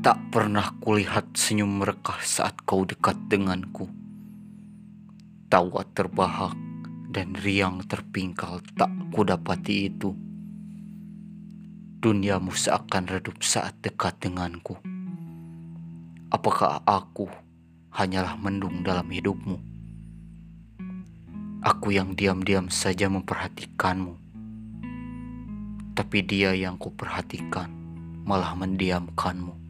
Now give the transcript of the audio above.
Tak pernah kulihat senyum mereka saat kau dekat denganku. Tawa terbahak dan riang terpingkal tak kudapati itu. Duniamu seakan redup saat dekat denganku. Apakah aku hanyalah mendung dalam hidupmu? Aku yang diam-diam saja memperhatikanmu. Tapi dia yang kuperhatikan malah mendiamkanmu.